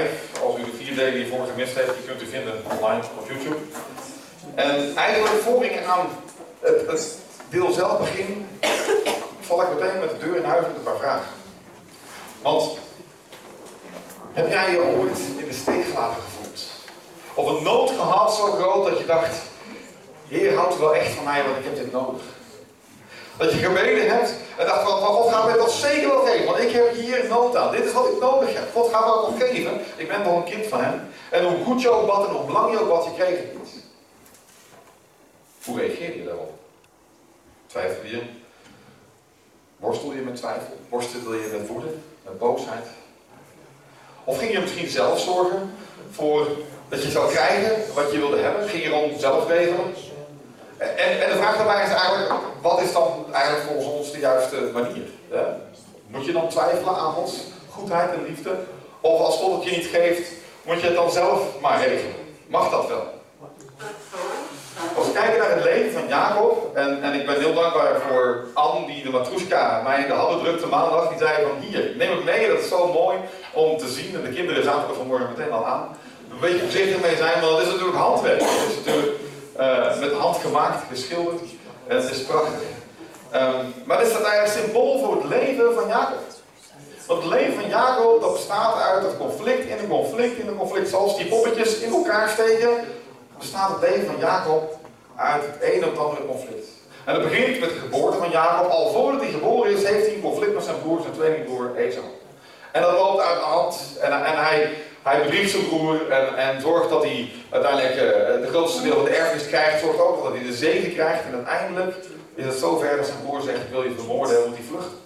5. Als u de vier delen die hiervoor gemist heeft, die kunt u vinden online op YouTube. En eigenlijk voor ik aan het, het deel zelf begin, val ik meteen met de deur in huis met een paar vragen. Want heb jij je ooit in de steek gelaten gevoeld? Of een nood gehad zo groot dat je dacht, Heer houdt wel echt van mij, want ik heb dit nodig. Dat je gebeden hebt en dacht van, van God gaat mij dat zeker wel geven, want ik heb hier nood aan. Dit is wat ik nodig heb. God gaat wel nog geven. Ik ben wel een kind van hem. En hoe goed je ook bad en hoe lang je ook bad, je kreeg niet. Hoe reageer je daarop? Twijfel je? Worstel je met twijfel? Worstel je met woede? Met boosheid? Of ging je misschien zelf zorgen voor dat je zou krijgen wat je wilde hebben? Ging je rond zelf regelen? En, en, de vraag daarbij is eigenlijk, wat is dan eigenlijk volgens ons de juiste manier? Moet je dan twijfelen aan Gods goedheid en liefde? Of als God het je niet geeft, moet je het dan zelf maar regelen? Mag dat wel? Als we kijken naar het leven van Jacob, en, ik ben heel dankbaar voor Anne die de matroeska mij in de handen drukte maandag, die zei van hier, neem het mee, dat is zo mooi om te zien. En de kinderen zaten er vanmorgen meteen al aan. Een beetje voorzichtig mee zijn, want het is natuurlijk handwerk. Het is natuurlijk uh, met hand gemaakt, geschilderd. En het is prachtig. Um, maar dit staat eigenlijk symbool voor het leven van Jacob. Want het leven van Jacob dat bestaat uit het conflict in een conflict in een conflict. Zoals die poppetjes in elkaar steken, bestaat het leven van Jacob uit het een of andere conflict. En het begint met de geboorte van Jacob. Al voordat hij geboren is, heeft hij een conflict met zijn broer, zijn tweelingbroer Esau. En dat loopt uit de hand. En, en hij, hij zijn broer en, en zorgt dat hij uiteindelijk de grootste deel van de erfenis krijgt. Zorgt ook dat hij de zegen krijgt. En uiteindelijk is het zover dat zijn broer zegt, wil je vermoorden en moet hij vluchten.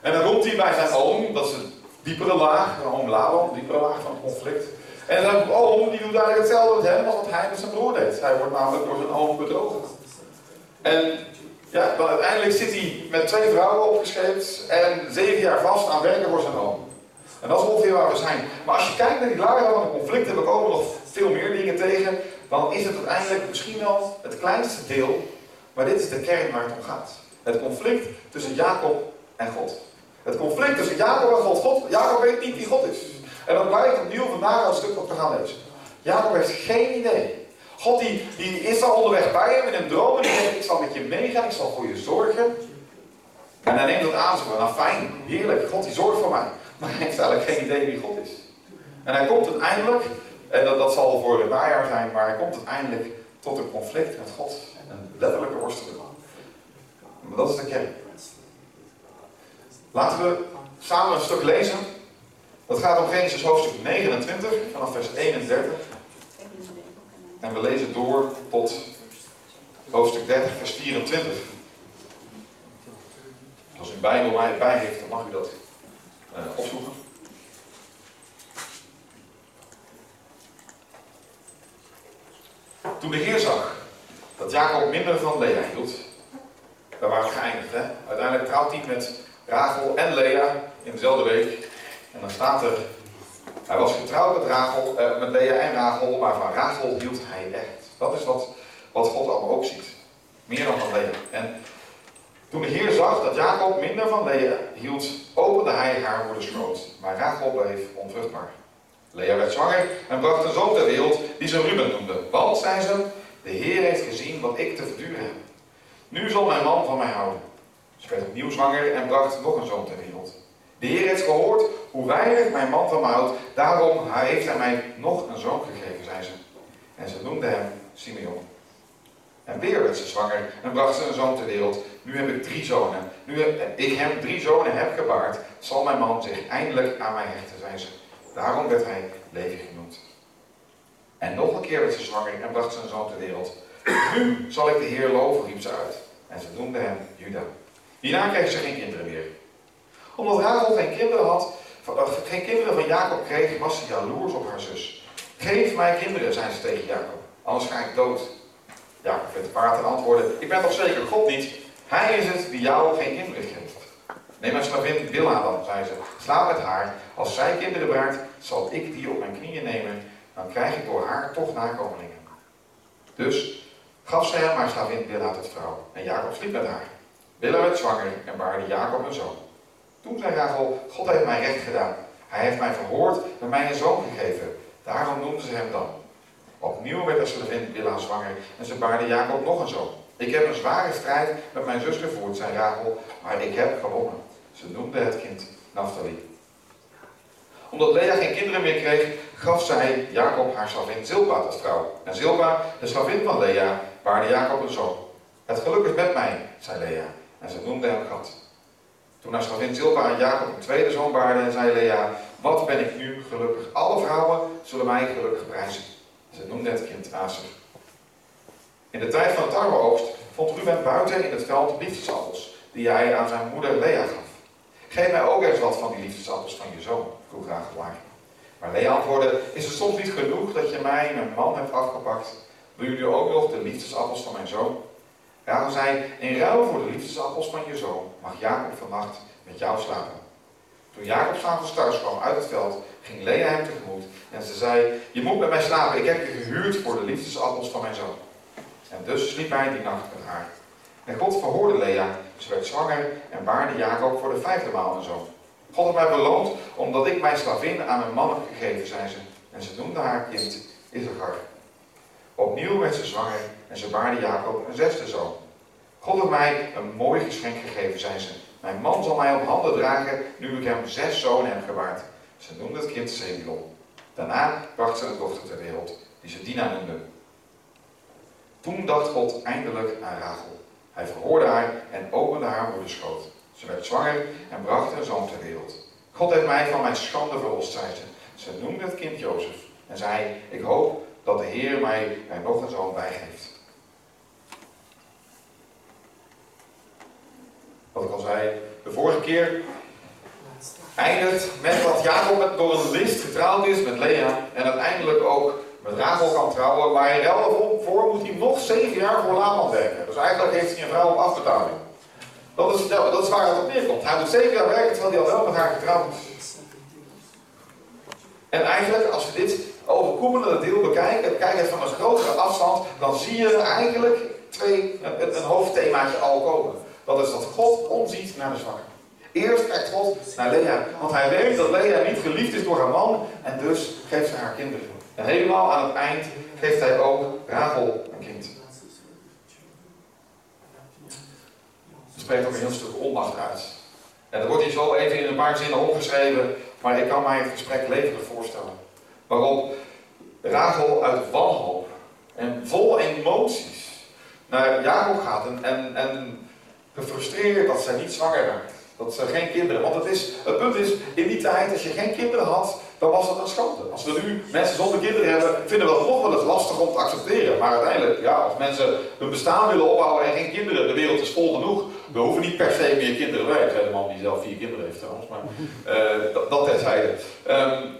En dan roept hij bij zijn oom, dat is een diepere laag, een oom Laban, diepere laag van het conflict. En zijn oom die doet eigenlijk hetzelfde met hem als wat hij met zijn broer deed. Hij wordt namelijk door zijn oom bedrogen. En ja, dan uiteindelijk zit hij met twee vrouwen opgescheept en zeven jaar vast aan werken voor zijn oom. En dat is ongeveer waar we zijn. Maar als je kijkt naar die lagen van conflict, en we komen nog veel meer dingen tegen, dan is het uiteindelijk misschien wel het kleinste deel, maar dit is de kern waar het om gaat. Het conflict tussen Jacob en God. Het conflict tussen Jacob en God. God Jacob weet niet wie God is. En dat blijkt opnieuw vandaag een stuk wat we gaan lezen. Jacob heeft geen idee. God die, die is al onderweg bij hem in een droom en die zegt, ik zal met je meegaan, ik zal voor je zorgen. En hij neemt dat aan, zo nou fijn, heerlijk, God die zorgt voor mij. Maar hij heeft eigenlijk geen idee wie God is. En hij komt uiteindelijk, en dat, dat zal voor het najaar zijn, maar hij komt uiteindelijk tot een conflict met God. Een letterlijke worsteling. Maar dat is de kern. Laten we samen een stuk lezen. Dat gaat om Genesis hoofdstuk 29, vanaf vers 31. En we lezen door tot hoofdstuk 30, vers 24. Als u een Bijbel bij heeft, dan mag u dat uh, opzoeken. Toen de Heer zag dat Jacob minder van Lea hield, daar waren we geëindigd. Hè? Uiteindelijk trouwt hij met Rachel en Lea in dezelfde week. En dan staat er, hij was getrouwd met, Rachel, uh, met Lea en Rachel, maar van Rachel hield hij echt. Dat is wat, wat God allemaal ook ziet. Meer dan van Lea. En toen de Heer zag dat Jacob minder van Lea hield, opende hij haar moeders schoot. Maar Rachel bleef onvruchtbaar. Lea werd zwanger en bracht een zoon ter wereld die ze Ruben noemde. Want, zei ze, de Heer heeft gezien wat ik te verduren heb. Nu zal mijn man van mij houden. Ze werd opnieuw zwanger en bracht nog een zoon ter wereld. De Heer heeft gehoord hoe weinig mijn man van mij houdt. Daarom heeft hij mij nog een zoon gegeven, zei ze. En ze noemde hem Simeon. En weer werd ze zwanger en bracht ze een zoon ter wereld. Nu heb ik drie zonen. Nu ik hem drie zonen heb gebaard, zal mijn man zich eindelijk aan mij hechten, zei ze. Daarom werd hij Levi genoemd. En nog een keer werd ze zwanger en bracht ze een zoon ter wereld. Nu zal ik de Heer loven, riep ze uit. En ze noemde hem Juda. Hierna kreeg ze geen kinderen meer. Omdat Rachel geen kinderen had, eh, geen kinderen van Jacob kreeg, was ze jaloers op haar zus. Geef mij kinderen, zei ze tegen Jacob, anders ga ik dood. Jacob werd paard en antwoordde, ik ben toch zeker God niet? Hij is het die jou geen kinderen geeft. Neem mijn slavin Bilha dan, zei ze. Slaap met haar. Als zij kinderen baart, zal ik die op mijn knieën nemen. Dan krijg ik door haar toch nakomelingen. Dus gaf zij hem haar slavin Bilha tot vrouw. En Jacob sliep met haar. Bilha werd zwanger en baarde Jacob een zoon. Toen zei Rachel, God heeft mij recht gedaan. Hij heeft mij verhoord en mij een zoon gegeven. Daarom noemden ze hem dan. Opnieuw werd de slavin Bilha zwanger en ze baarde Jacob nog een zoon. Ik heb een zware strijd met mijn zus gevoerd, zei Rachel, maar ik heb gewonnen. Ze noemde het kind Naphtali. Omdat Lea geen kinderen meer kreeg, gaf zij Jacob haar slavin Zilpa tot vrouw. En Zilpa, de slavin van Lea, baarde Jacob een zoon. Het geluk is met mij, zei Lea, en ze noemde hem Gad. Toen haar slavin Zilpa aan Jacob een tweede zoon baarde, zei Lea, wat ben ik nu gelukkig. Alle vrouwen zullen mij gelukkig prijzen. Ze noemde het kind Aser. In de tijd van de tarweoogst vond Ruben buiten in het veld liefdesappels, die hij aan zijn moeder Lea gaf. Geef mij ook eens wat van die liefdesappels van je zoon, vroeg Rachel haar. Maar Lea antwoordde, is het soms niet genoeg dat je mij mijn man hebt afgepakt? Wil nu ook nog de liefdesappels van mijn zoon? Rachel zei, in ruil voor de liefdesappels van je zoon mag Jacob vannacht met jou slapen. Toen Jacob s'avonds thuis kwam uit het veld, ging Lea hem tegemoet en ze zei, je moet met mij slapen, ik heb je gehuurd voor de liefdesappels van mijn zoon. En dus sliep hij die nacht met haar. En God verhoorde Lea, ze werd zwanger en baarde Jacob voor de vijfde maal een zoon. God had mij beloond omdat ik mijn slavin aan mijn man heb gegeven, zei ze. En ze noemde haar kind Issachar. Opnieuw werd ze zwanger en ze baarde Jacob een zesde zoon. God heeft mij een mooi geschenk gegeven, zei ze. Mijn man zal mij op handen dragen nu ik hem zes zonen heb gebaard. Ze noemde het kind Zebulon. Daarna bracht ze een dochter ter wereld, die ze Dina noemde. Toen dacht God eindelijk aan Rachel. Hij verhoorde haar en opende haar moederschoot. Ze werd zwanger en bracht een zoon ter wereld. God heeft mij van mijn schande verlost, zei ze. Ze noemde het kind Jozef en zei, ik hoop dat de Heer mij er nog een zoon bij geeft. Wat ik al zei, de vorige keer eindigt met dat Jacob door een list getrouwd is met Lea en uiteindelijk ook met Rachel kan trouwen, maar in ruil voor moet hij nog zeven jaar voor Laban werken. Dus eigenlijk heeft hij een vrouw op afbetaling. Dat is, dat waar het op neerkomt. Hij moet zeven jaar werken terwijl hij al wel met haar getrouwd is. En eigenlijk, als we dit overkoepelende deel bekijken, het van een grotere afstand, dan zie je eigenlijk twee, een, een hoofdthemaatje al komen. Dat is dat God omziet naar de zwakke. Eerst kijkt God naar Lea, want hij weet dat Lea niet geliefd is door haar man en dus geeft ze haar kinderen. En helemaal aan het eind geeft hij ook Rachel een kind. Er spreekt ook een heel stuk onmacht uit. En dat wordt hier zo even in een paar zinnen opgeschreven, maar ik kan mij het gesprek levendig voorstellen. Waarop Rachel uit wanhoop en vol emoties naar Jacob gaat en, en, en gefrustreerd dat zij niet zwanger raakt. Dat ze geen kinderen. Want het, is, het punt is, in die tijd, als je geen kinderen had, dan was dat een schande. Als we nu mensen zonder kinderen hebben, vinden we dat nog wel eens lastig om te accepteren. Maar uiteindelijk, ja, als mensen hun bestaan willen opbouwen en geen kinderen, de wereld is vol genoeg. We hoeven niet per se meer kinderen. Wij zijn de man die zelf vier kinderen heeft trouwens, maar uh, dat, dat terzijde. Um,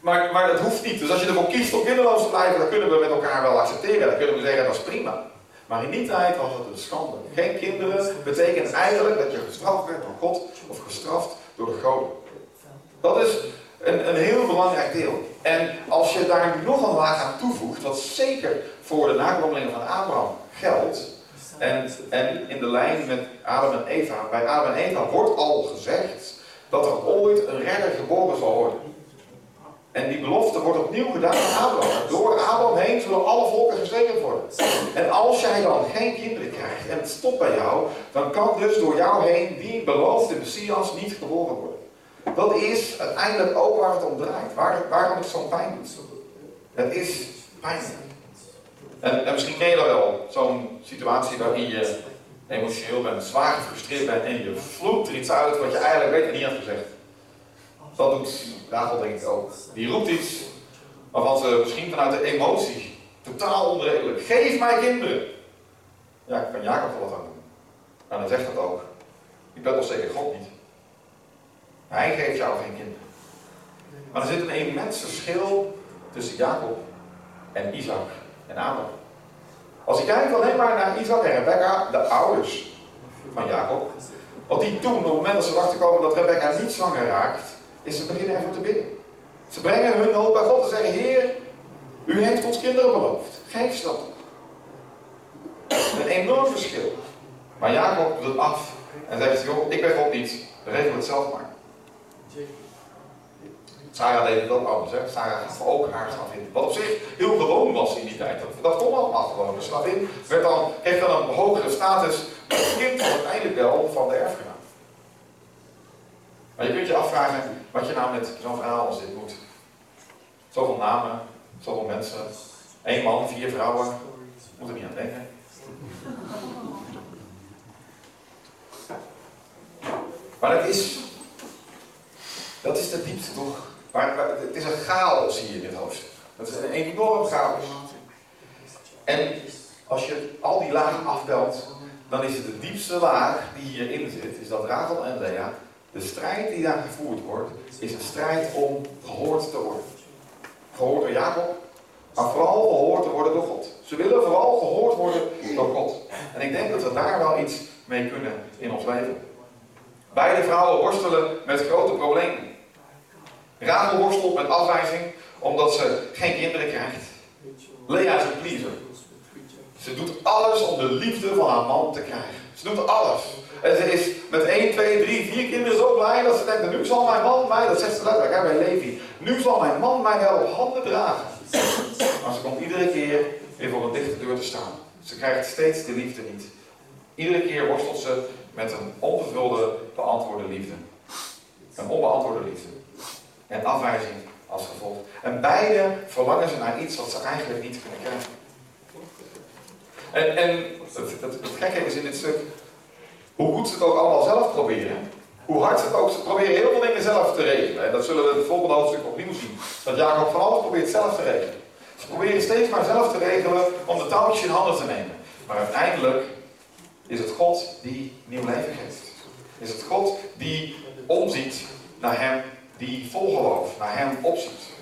maar, maar dat hoeft niet. Dus als je ervoor kiest om kinderloos te blijven, dan kunnen we met elkaar wel accepteren. Dan kunnen we zeggen, dat is prima. Maar in die tijd was het een schande. Geen kinderen betekent eigenlijk dat je gestraft werd door God of gestraft door de goden. Dat is een, een heel belangrijk deel. En als je daar nog een laag aan toevoegt, wat zeker voor de nakomelingen van Abraham geldt, en, en in de lijn met Adam en Eva, bij Adam en Eva wordt al gezegd dat er ooit een redder geboren zal worden. En die belofte wordt opnieuw gedaan aan Abraham. Door Abraham heen zullen alle volken gezegend worden. En als jij dan geen kinderen krijgt en het stopt bij jou, dan kan dus door jou heen die beloofde Messias niet geboren worden. Dat is uiteindelijk ook waar het om draait. Waar, waarom het zo'n pijn doet. Het is pijn. En, en misschien ken je dat wel. Zo'n situatie waarin je emotioneel bent, zwaar gefrustreerd bent en je vloekt er iets uit wat je eigenlijk weet en niet had gezegd. Dat doet Rachel denk ik ook. Die roept iets waarvan ze misschien vanuit de emotie totaal onredelijk. Geef mij kinderen. Ja, ik kan Jacob er wat aan dan zegt dat ook. Ik ben toch zeker God niet. Hij geeft jou geen kinderen. Maar er zit een immens verschil tussen Jacob en Isaac en Abraham. Als je kijkt alleen maar naar Isaac en Rebecca, de ouders van Jacob, wat die toen, op het moment dat ze erachter komen dat Rebecca niet zwanger raakt, is ze beginnen even te bidden. Ze brengen hun hulp bij God en zeggen, Heer, u heeft ons kinderen beloofd. Geef ze dat. Een enorm verschil. Maar Jacob doet af en zegt, joh, ik ben God niet, regel het zelf maar. Sarah deed het ook anders. Hè? Sarah gaf ook haar slavin. Wat op zich heel gewoon was in die tijd. Dat, kon allemaal gewoon. De slavin werd dan, kreeg dan een hogere status. Het kind was uiteindelijk wel van de erfgenaam. Maar je kunt je afvragen wat je nou met zo'n verhaal als dit moet. Zoveel namen, zoveel mensen. Eén man, vier vrouwen. Moet er niet aan denken. Maar dat is, dat is de diepte toch? Het is een chaos hier in dit hoofdstuk. Het is een enorm chaos. En als je al die lagen afbelt, dan is het de diepste laag die hierin zit, is dat Rachel en Lea, de strijd die daar gevoerd wordt, is een strijd om gehoord te worden. Gehoord door Jacob, maar vooral gehoord te worden door God. Ze willen vooral gehoord worden door God. En ik denk dat we daar wel iets mee kunnen in ons leven. Beide vrouwen worstelen met grote problemen. Rachel worstelt met afwijzing omdat ze geen kinderen krijgt. Lea is een pleaser. Ze doet alles om de liefde van haar man te krijgen. Ze doet alles. En ze is met 1, 2, 3, 4 kinderen zo blij dat ze denkt, nu zal mijn man mij, dat zegt ze letterlijk bij Levi, nu zal mijn man mij wel op handen dragen. Maar ze komt iedere keer weer voor een dichte deur te staan. Ze krijgt steeds de liefde niet. Iedere keer worstelt ze met een onvervulde, beantwoorde liefde. Een onbeantwoorde liefde. En afwijzing als gevolg. En beide verlangen ze naar iets wat ze eigenlijk niet kunnen krijgen. En, en het, het, het gekke is in dit stuk, hoe goed ze het ook allemaal zelf proberen, hoe hard ze het ook, ze proberen heel veel dingen zelf te regelen. En dat zullen we in het volgende hoofdstuk opnieuw zien. Dat Jacob van alles probeert zelf te regelen. Ze proberen steeds maar zelf te regelen om de touwtjes in handen te nemen. Maar uiteindelijk is het God die nieuw leven geeft. Is het God die omziet naar hem, die vol naar hem opziet.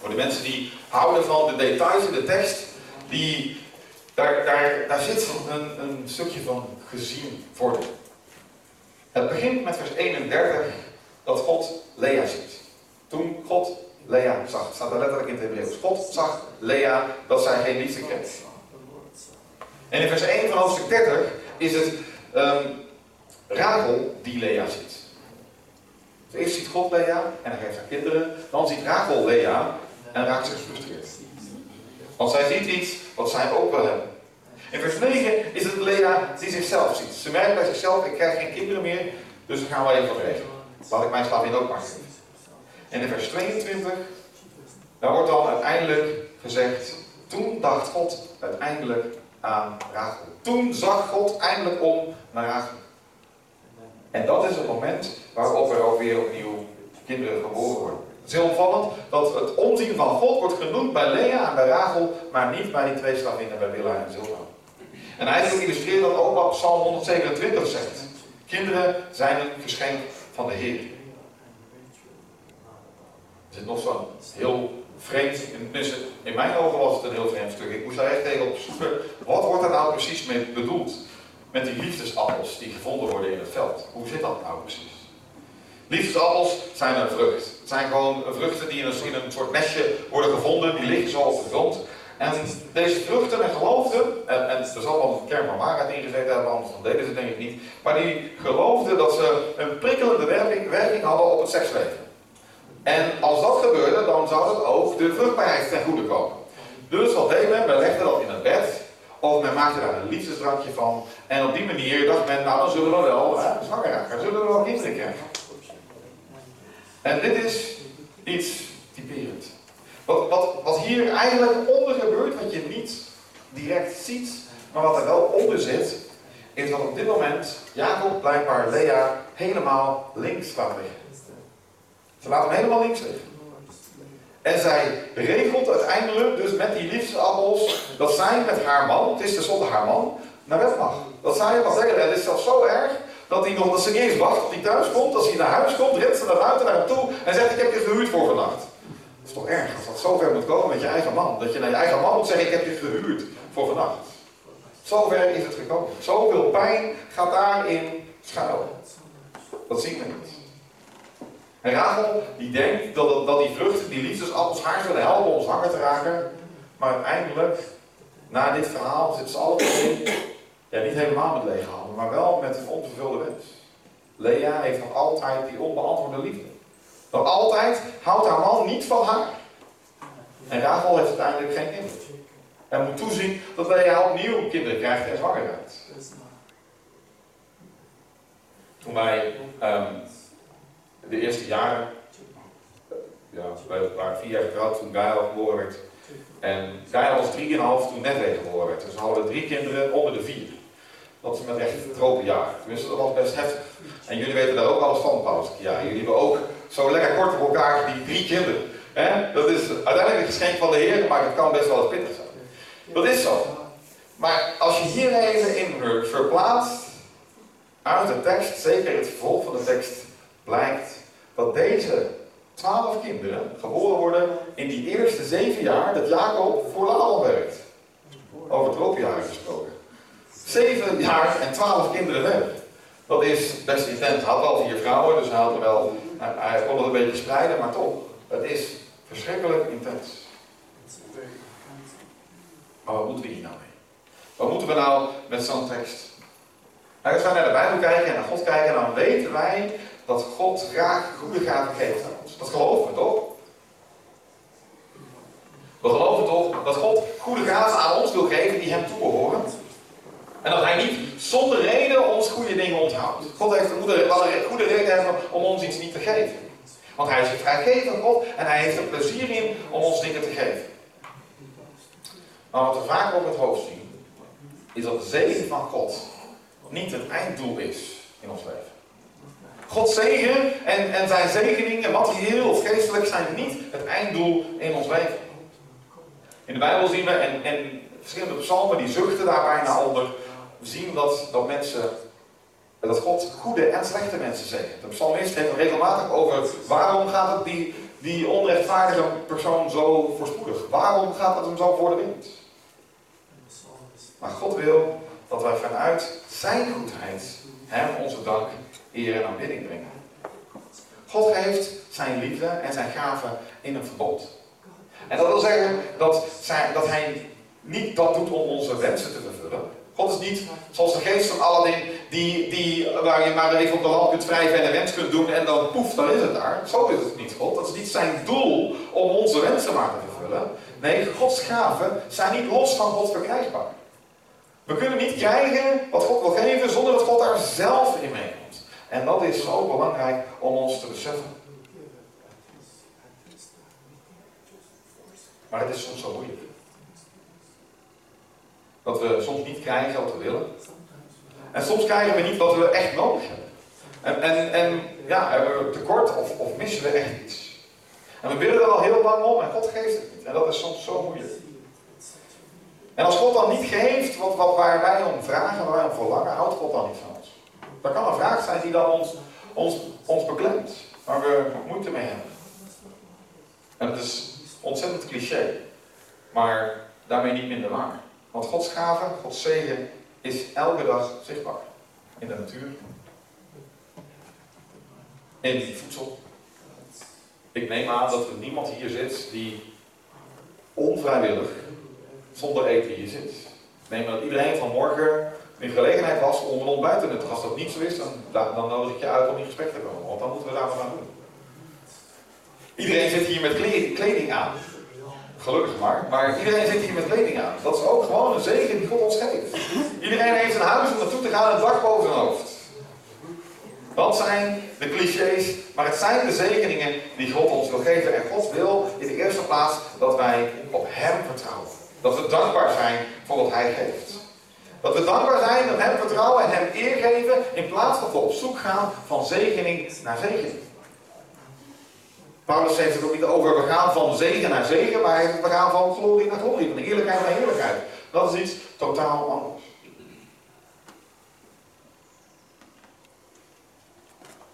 Voor de mensen die houden van de details in de tekst, die, daar, daar, daar zit een, een stukje van gezien worden. Het begint met vers 31 dat God Lea ziet. Toen God Lea zag, staat er letterlijk in het Hebreeuws. God zag Lea dat zij geen liefde kreeg. En in vers 1 van hoofdstuk 30 is het um, Rachel die Lea ziet. Eerst ziet God Lea en hij geeft haar kinderen. Dan ziet Rachel Lea en raakt ze gefrustreerd. Want zij ziet iets wat zij ook wil hebben. In vers 9 is het Lea die zichzelf ziet. Ze merkt bij zichzelf, ik krijg geen kinderen meer, dus dan gaan we even regelen. Laat ik mijn slavin ook maar. En in vers 22, daar wordt dan uiteindelijk gezegd, toen dacht God uiteindelijk aan Rachel. Toen zag God eindelijk om naar Rachel. En dat is het moment waarop er ook weer opnieuw kinderen geboren worden. Het is heel opvallend dat het omzien van God wordt genoemd bij Lea en bij Rachel, maar niet bij die twee slavinnen, bij Willa en Zilpa. En eigenlijk illustreert dat ook wat Psalm 127 zegt. Kinderen zijn een geschenk van de Heer. Er zit nog zo'n heel vreemd, tenminste in mijn ogen was het een heel vreemd stuk. Ik moest daar echt tegen op zoeken. Wat wordt er nou precies mee bedoeld? Met die liefdesappels die gevonden worden in het veld. Hoe zit dat nou precies? Liefdesappels zijn een vrucht. Het zijn gewoon vruchten die in een, een soort mesje worden gevonden. Die liggen zo op de grond. En deze vruchten en geloofden, en, er zal wel een kern van waarheid ingezet hebben, anders deden ze het denk ik niet. Maar die geloofden dat ze een prikkelende werking, werking hadden op het seksleven. En als dat gebeurde, dan zou dat ook de vruchtbaarheid ten goede komen. Dus wat deed men? Men legde dat in het bed. Of men maakte daar een liefdesdrankje van. En op die manier dacht men, nou dan zullen we wel zwanger raken. Zullen we wel kinderen krijgen. En dit is iets typerend. Wat, wat, wat hier eigenlijk onder gebeurt, wat je niet direct ziet, maar wat er wel onder zit, is dat op dit moment Jacob blijkbaar Lea helemaal links laat liggen. Ze laat hem helemaal links liggen. En zij regelt uiteindelijk dus met die liefdesappels dat zij met haar man, het is tenslotte haar man, naar bed mag. Dat zij mag zeggen, het is zelfs zo erg dat hij nog, dat ze niet eens wacht tot hij thuis komt. Als hij naar huis komt, rent ze naar buiten naar hem toe en zegt, ik heb je gehuurd voor vannacht. Dat is toch erg als dat zover moet komen met je eigen man. Dat je naar je eigen man moet zeggen, ik heb je gehuurd voor vannacht. Zover is het gekomen. Zoveel pijn gaat daarin schuilen. Dat zien we niet. En Rachel die denkt dat, dat die vruchten, die liefdesappels haar zullen helpen om zwanger te raken. Maar uiteindelijk, na dit verhaal, zit ze allemaal ja, niet helemaal met lege handen, maar wel met een onvervulde wens. Lea heeft nog altijd die onbeantwoorde liefde. Want altijd houdt haar man niet van haar. En Rachel heeft uiteindelijk geen kinderen. En moet toezien dat Lea opnieuw kinderen krijgt en zwanger raakt. Toen wij um, de eerste jaren, ja, wij waren vier jaar getrouwd toen Gaia geboren werd. En Gaia was drieënhalf toen Netwee geboren werd. Dus we hadden drie kinderen onder de vier. Dat is met echt tropenjaar. Tenminste, dat was best heftig. En jullie weten daar ook alles van, Paus. Ja, jullie hebben ook zo lekker kort op elkaar die drie kinderen. Dat is uiteindelijk een geschenk van de Heer, maar het kan best wel eens pittig zijn. Dat is zo. Maar als je hier even in verplaatst, uit de tekst, zeker het vervolg van de tekst, blijkt dat deze twaalf kinderen geboren worden in die eerste zeven jaar dat Jacob voor Laban werkt. Over tropenjaren gesproken. Zeven jaar en twaalf kinderen hebben. Dat is best intens. Hij had wel vier vrouwen, dus hij, had er wel, hij kon het een beetje spreiden, maar toch. Het is verschrikkelijk intens. Maar wat moeten we hier nou mee? Wat moeten we nou met zo'n tekst? Als wij naar de Bijbel kijken en naar God kijken, dan weten wij dat God graag goede gaven geeft aan ons. Dat geloven we toch? We geloven toch dat God goede gaven aan ons wil geven die hem toebehoren? En dat hij niet zonder reden ons goede dingen onthoudt. God heeft een goede, reden om ons iets niet te geven. Want hij is een vrijgevend God en hij heeft er plezier in om ons dingen te geven. Maar wat we vaak op het hoofd zien, is dat de zegen van God niet het einddoel is in ons leven. Gods zegen en, en zijn zegeningen, materieel of geestelijk, zijn niet het einddoel in ons leven. In de Bijbel zien we, en, en verschillende psalmen die zuchten daar bijna onder, zien dat, dat mensen, God goede en slechte mensen zegent. De psalmist heeft het regelmatig over waarom gaat het die, die onrechtvaardige persoon zo voorspoedig? Waarom gaat het hem zo voor de wind? Maar God wil dat wij vanuit zijn goedheid hem onze dank, eer en aanbidding brengen. God heeft zijn liefde en zijn gaven in een verbod. En dat wil zeggen dat, dat hij niet dat doet om onze wensen te vervullen. God is niet zoals de geest van Aladdin, die, die, waar je maar even op de lamp kunt wrijven en een wens kunt doen en dan poef, dan is het daar. Zo is het niet God. Dat is niet zijn doel om onze wensen maar te vervullen. Nee, Gods gaven zijn niet los van God verkrijgbaar. We kunnen niet krijgen wat God wil geven zonder dat God daar zelf in meekomt. En dat is zo belangrijk om ons te beseffen. Maar het is soms zo moeilijk. Dat we soms niet krijgen wat we willen. En soms krijgen we niet wat we echt nodig hebben. En, en, en ja, hebben we tekort of, of missen we echt iets. En we willen er al heel lang om en God geeft het niet. En dat is soms zo moeilijk. En als God dan niet geeft wat, wat waar wij om vragen, waar wij om verlangen, houdt God dan niet van ons. Dat kan een vraag zijn die dan ons, ons, ons beklemt, waar we moeite mee hebben. En het is ontzettend cliché, maar daarmee niet minder waar. Want Gods gave, Gods zegen, is elke dag zichtbaar. In de natuur. In voedsel. Ik neem aan dat er niemand hier zit die onvrijwillig zonder eten hier zit. Neem dat iedereen vanmorgen in gelegenheid was om een ontbijt te nuttigen. Als dat niet zo is, dan, dan nodig ik je uit om in gesprek te komen. Want dan moeten we daar wat aan doen. Iedereen zit hier met kleding aan. Gelukkig maar. Maar iedereen zit hier met kleding aan. Dat is ook gewoon een zegen die God ons geeft. Iedereen heeft een huis om naartoe te gaan en een dak boven zijn hoofd. Dat zijn de clichés, maar het zijn de zegeningen die God ons wil geven. En God wil in de eerste plaats dat wij op Hem vertrouwen. Dat we dankbaar zijn voor wat Hij geeft. Dat we dankbaar zijn, op Hem vertrouwen en Hem eer geven, in plaats dat we op zoek gaan van zegening naar zegening. Paulus heeft het ook niet over, we gaan van zegen naar zegen, maar we gaan van glorie naar glorie, van heerlijkheid naar heerlijkheid. Dat is iets totaal anders.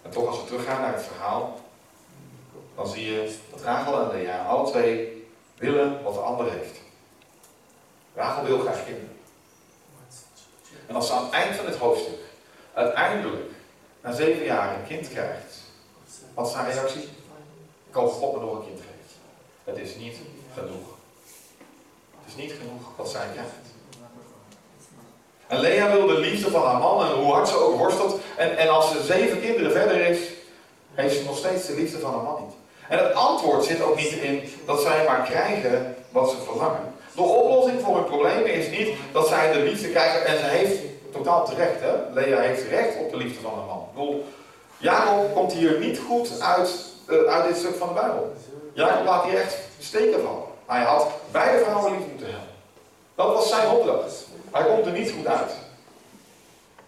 En toch, als we teruggaan naar het verhaal, dan zie je dat Rachel en Lea alle twee willen wat de ander wil graag kinderen. En als ze aan het eind van het hoofdstuk uiteindelijk na zeven jaar een kind krijgt, wat is haar reactie? Hoop God me nog een kind geeft. Het is niet genoeg. Het is niet genoeg wat zij krijgt. En Lea wil de liefde van haar man en hoe hard ze ook worstelt. En, en als ze zeven kinderen verder is, heeft ze nog steeds de liefde van haar man niet. En het antwoord zit ook niet in dat zij maar krijgen wat ze verlangen. De oplossing voor hun problemen is niet dat zij de liefde krijgen en ze heeft totaal terecht. Hè? Lea heeft recht op de liefde van haar man. Jacob komt hier niet goed uit, uh, uit dit stuk van de Bijbel. Jacob laat hier echt steken vallen. Hij had beide vrouwen lief moeten hebben. Dat was zijn opdracht. Hij komt er niet goed uit.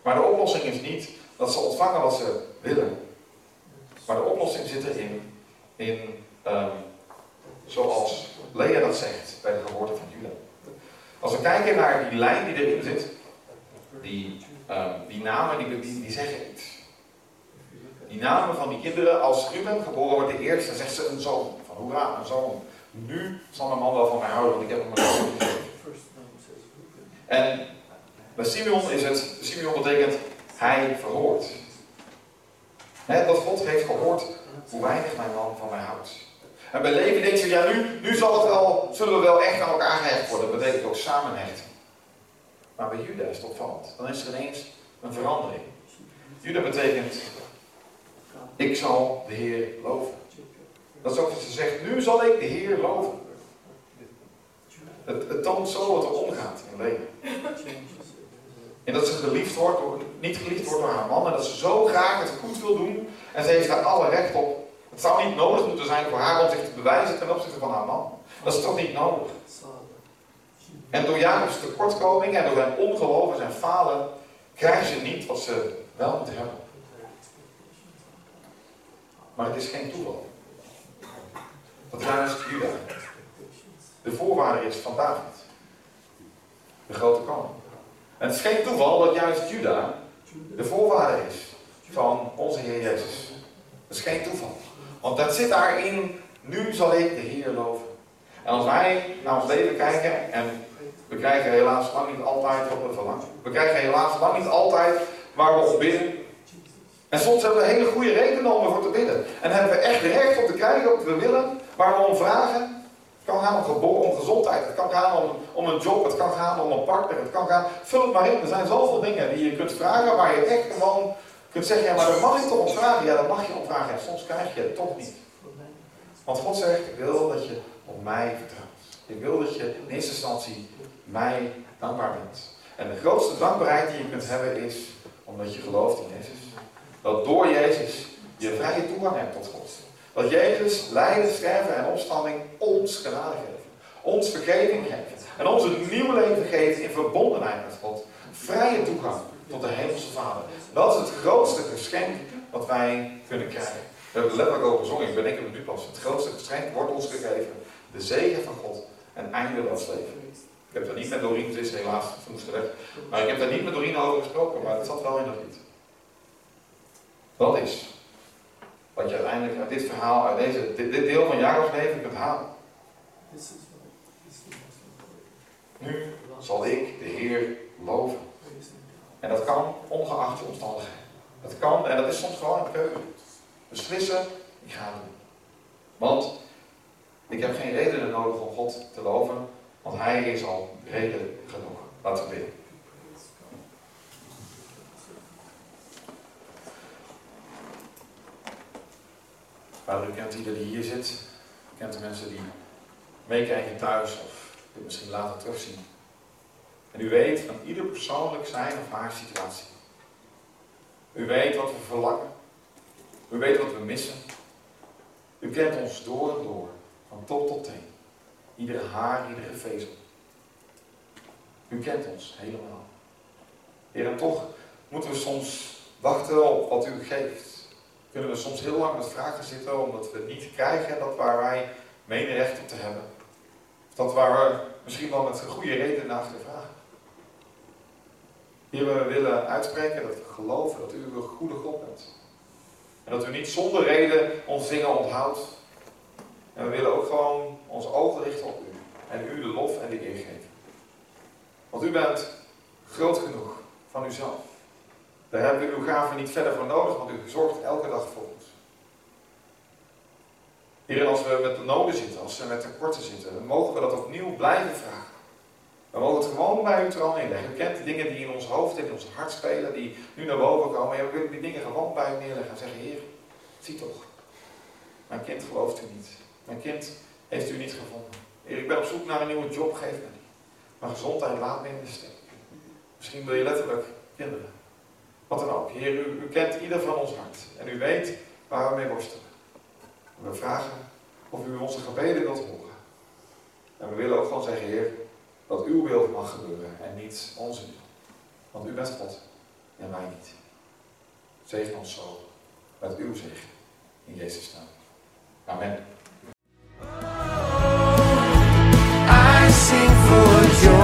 Maar de oplossing is niet dat ze ontvangen wat ze willen. Maar de oplossing zit erin, in, um, zoals Lea dat zegt bij de geboorte van Juda. Als we kijken naar die lijn die erin zit, die, um, die namen die, die, zeggen iets. Die namen van die kinderen, als Ruben geboren wordt de eerste, dan zegt ze een zoon. Van hoera, een zoon. Nu zal mijn man wel van mij houden, want ik heb hem een zoon gegeven. En bij Simeon is het, Simeon betekent hij verhoort. Dat God heeft gehoord hoe weinig mijn man van mij houdt. En bij Levi denkt ze, ja nu, nu zal het wel, zullen we wel echt aan elkaar gehecht worden. Dat betekent ook samenhechten. Maar bij Juda is het opvallend. Dan is er ineens een verandering. Juda betekent, ik zal de Heer loven. Dat is ook wat ze zegt, nu zal ik de Heer loven. Het, het toont zo wat er omgaat in leven. En dat ze geliefd wordt, niet geliefd wordt door haar man. En dat ze zo graag het goed wil doen. En ze heeft daar alle recht op. Het zou niet nodig moeten zijn voor haar om zich te bewijzen ten opzichte van haar man. Dat is toch niet nodig. En door Jacob's tekortkoming en door zijn ongeloof en zijn falen krijgen ze niet wat ze wel moeten hebben. Maar het is geen toeval. Dat juist Juda de voorwaarde is van David. De grote koning. En het is geen toeval dat juist Juda de voorwaarde is van onze Heer Jezus. Dat is geen toeval. Want dat zit daarin, nu zal ik de Heer loven. En als wij naar ons leven kijken, en we krijgen helaas lang niet altijd wat we verlangen. We krijgen helaas lang niet altijd waar we op bidden. En soms hebben we hele goede redenen om ervoor te bidden. En hebben we echt recht op te krijgen wat we willen, waar we om vragen. Het kan gaan om geboren, om gezondheid. Het kan gaan om, om een job. Het kan gaan om een partner. Het kan gaan. Vul het maar in. Er zijn zoveel dingen die je kunt vragen waar je echt gewoon kunt zeggen: ja, maar dan mag ik toch om vragen. Ja, dan mag je om vragen. En soms krijg je het toch niet. Want God zegt: Ik wil dat je op mij vertrouwt. Ik wil dat je in eerste instantie mij dankbaar bent. En de grootste dankbaarheid die je kunt hebben is omdat je gelooft in Jezus. Dat door Jezus je vrije toegang hebt tot God. Dat Jezus lijden, sterven en opstanding ons genade geeft. Ons vergeving geeft. En ons een nieuw leven geeft in verbondenheid met God. Vrije toegang tot de Hemelse Vader. Dat is het grootste geschenk wat wij kunnen krijgen. We hebben letterlijk over gezongen, ik ben ik nu pas. Het grootste geschenk wordt ons gegeven. De zegen van God en eindeloos leven. Ik heb daar niet met Doreen, het is helaas, ze moesten weg. Maar ik heb daar niet met Doreen over gesproken, maar het zat wel in dat lied. Dat is wat je uiteindelijk uit dit verhaal, uit deze, dit, dit deel van Jacobs leven kunt halen. Nu zal ik de Heer loven. En dat kan ongeacht de omstandigheden. Dat kan, en dat is soms gewoon een keuze. Beslissen, ik ga het doen. Want ik heb geen redenen nodig om God te loven, want Hij is al reden genoeg. Laten we bidden. Vader, u kent ieder die hier zit. Kent de mensen die meekijken thuis of dit misschien later terugzien. En u weet van ieder persoonlijk zijn of haar situatie. U weet wat we verlangen. U weet wat we missen. U kent ons door en door, van top tot teen. Iedere haar, iedere vezel. U kent ons helemaal. Heer, en toch moeten we soms wachten op wat u geeft kunnen we soms heel lang met vragen zitten omdat we niet krijgen dat waar wij menen recht op te hebben. Of dat waar we misschien wel met goede reden naar vragen. Hier we willen uitspreken dat we geloven dat u een goede God bent. En dat u niet zonder reden ons dingen onthoudt. En we willen ook gewoon onze ogen richten op u. En u de lof en de eer geven. Want u bent groot genoeg van uzelf. Daar hebben we uw gaven niet verder voor nodig, want u zorgt elke dag voor ons. Heer, als we met de noden zitten, als we met tekorten zitten, mogen we dat opnieuw blijven vragen. We mogen het gewoon bij u troon neerleggen. U kent de dingen die in ons hoofd en in ons hart spelen, die nu naar boven komen. En we willen die dingen gewoon bij u neerleggen en zeggen, Heer, Zie toch, mijn kind gelooft u niet. Mijn kind heeft u niet gevonden. Heer, ik ben op zoek naar een nieuwe job, geef me die. Maar gezondheid laat me in de steek. Misschien wil je letterlijk kinderen. Wat dan ook. Heer, u, u kent ieder van ons hart. En u weet waar we mee worstelen. We vragen of u onze gebeden wilt horen. En we willen ook gewoon zeggen, Heer, dat uw wil mag gebeuren en niet onze wil. Want u bent God en wij niet. Zegen ons zo met uw zegen. In Jezus' naam. Amen. I sing for joy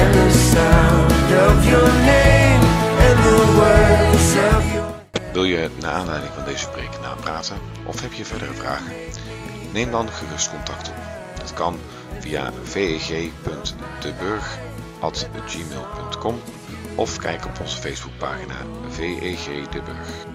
and the sound of your name and the words of your Wil je naar aanleiding van deze preek napraten of heb je verdere vragen? Neem dan gerust contact op. Dat kan via veg.deburg.gmail.com of kijk op onze Facebookpagina VEG De.